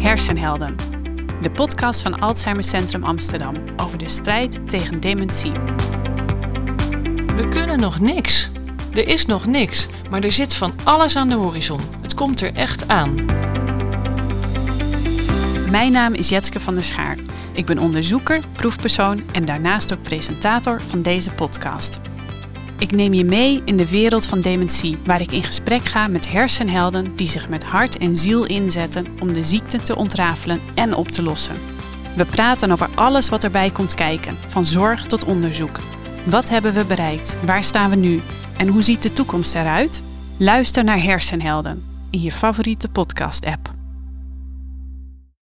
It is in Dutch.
Hersenhelden, de podcast van Alzheimer Centrum Amsterdam over de strijd tegen dementie. We kunnen nog niks. Er is nog niks, maar er zit van alles aan de horizon. Het komt er echt aan. Mijn naam is Jetske van der Schaar. Ik ben onderzoeker, proefpersoon en daarnaast ook presentator van deze podcast. Ik neem je mee in de wereld van dementie, waar ik in gesprek ga met hersenhelden die zich met hart en ziel inzetten om de ziekte te ontrafelen en op te lossen. We praten over alles wat erbij komt kijken, van zorg tot onderzoek. Wat hebben we bereikt? Waar staan we nu? En hoe ziet de toekomst eruit? Luister naar Hersenhelden in je favoriete podcast-app.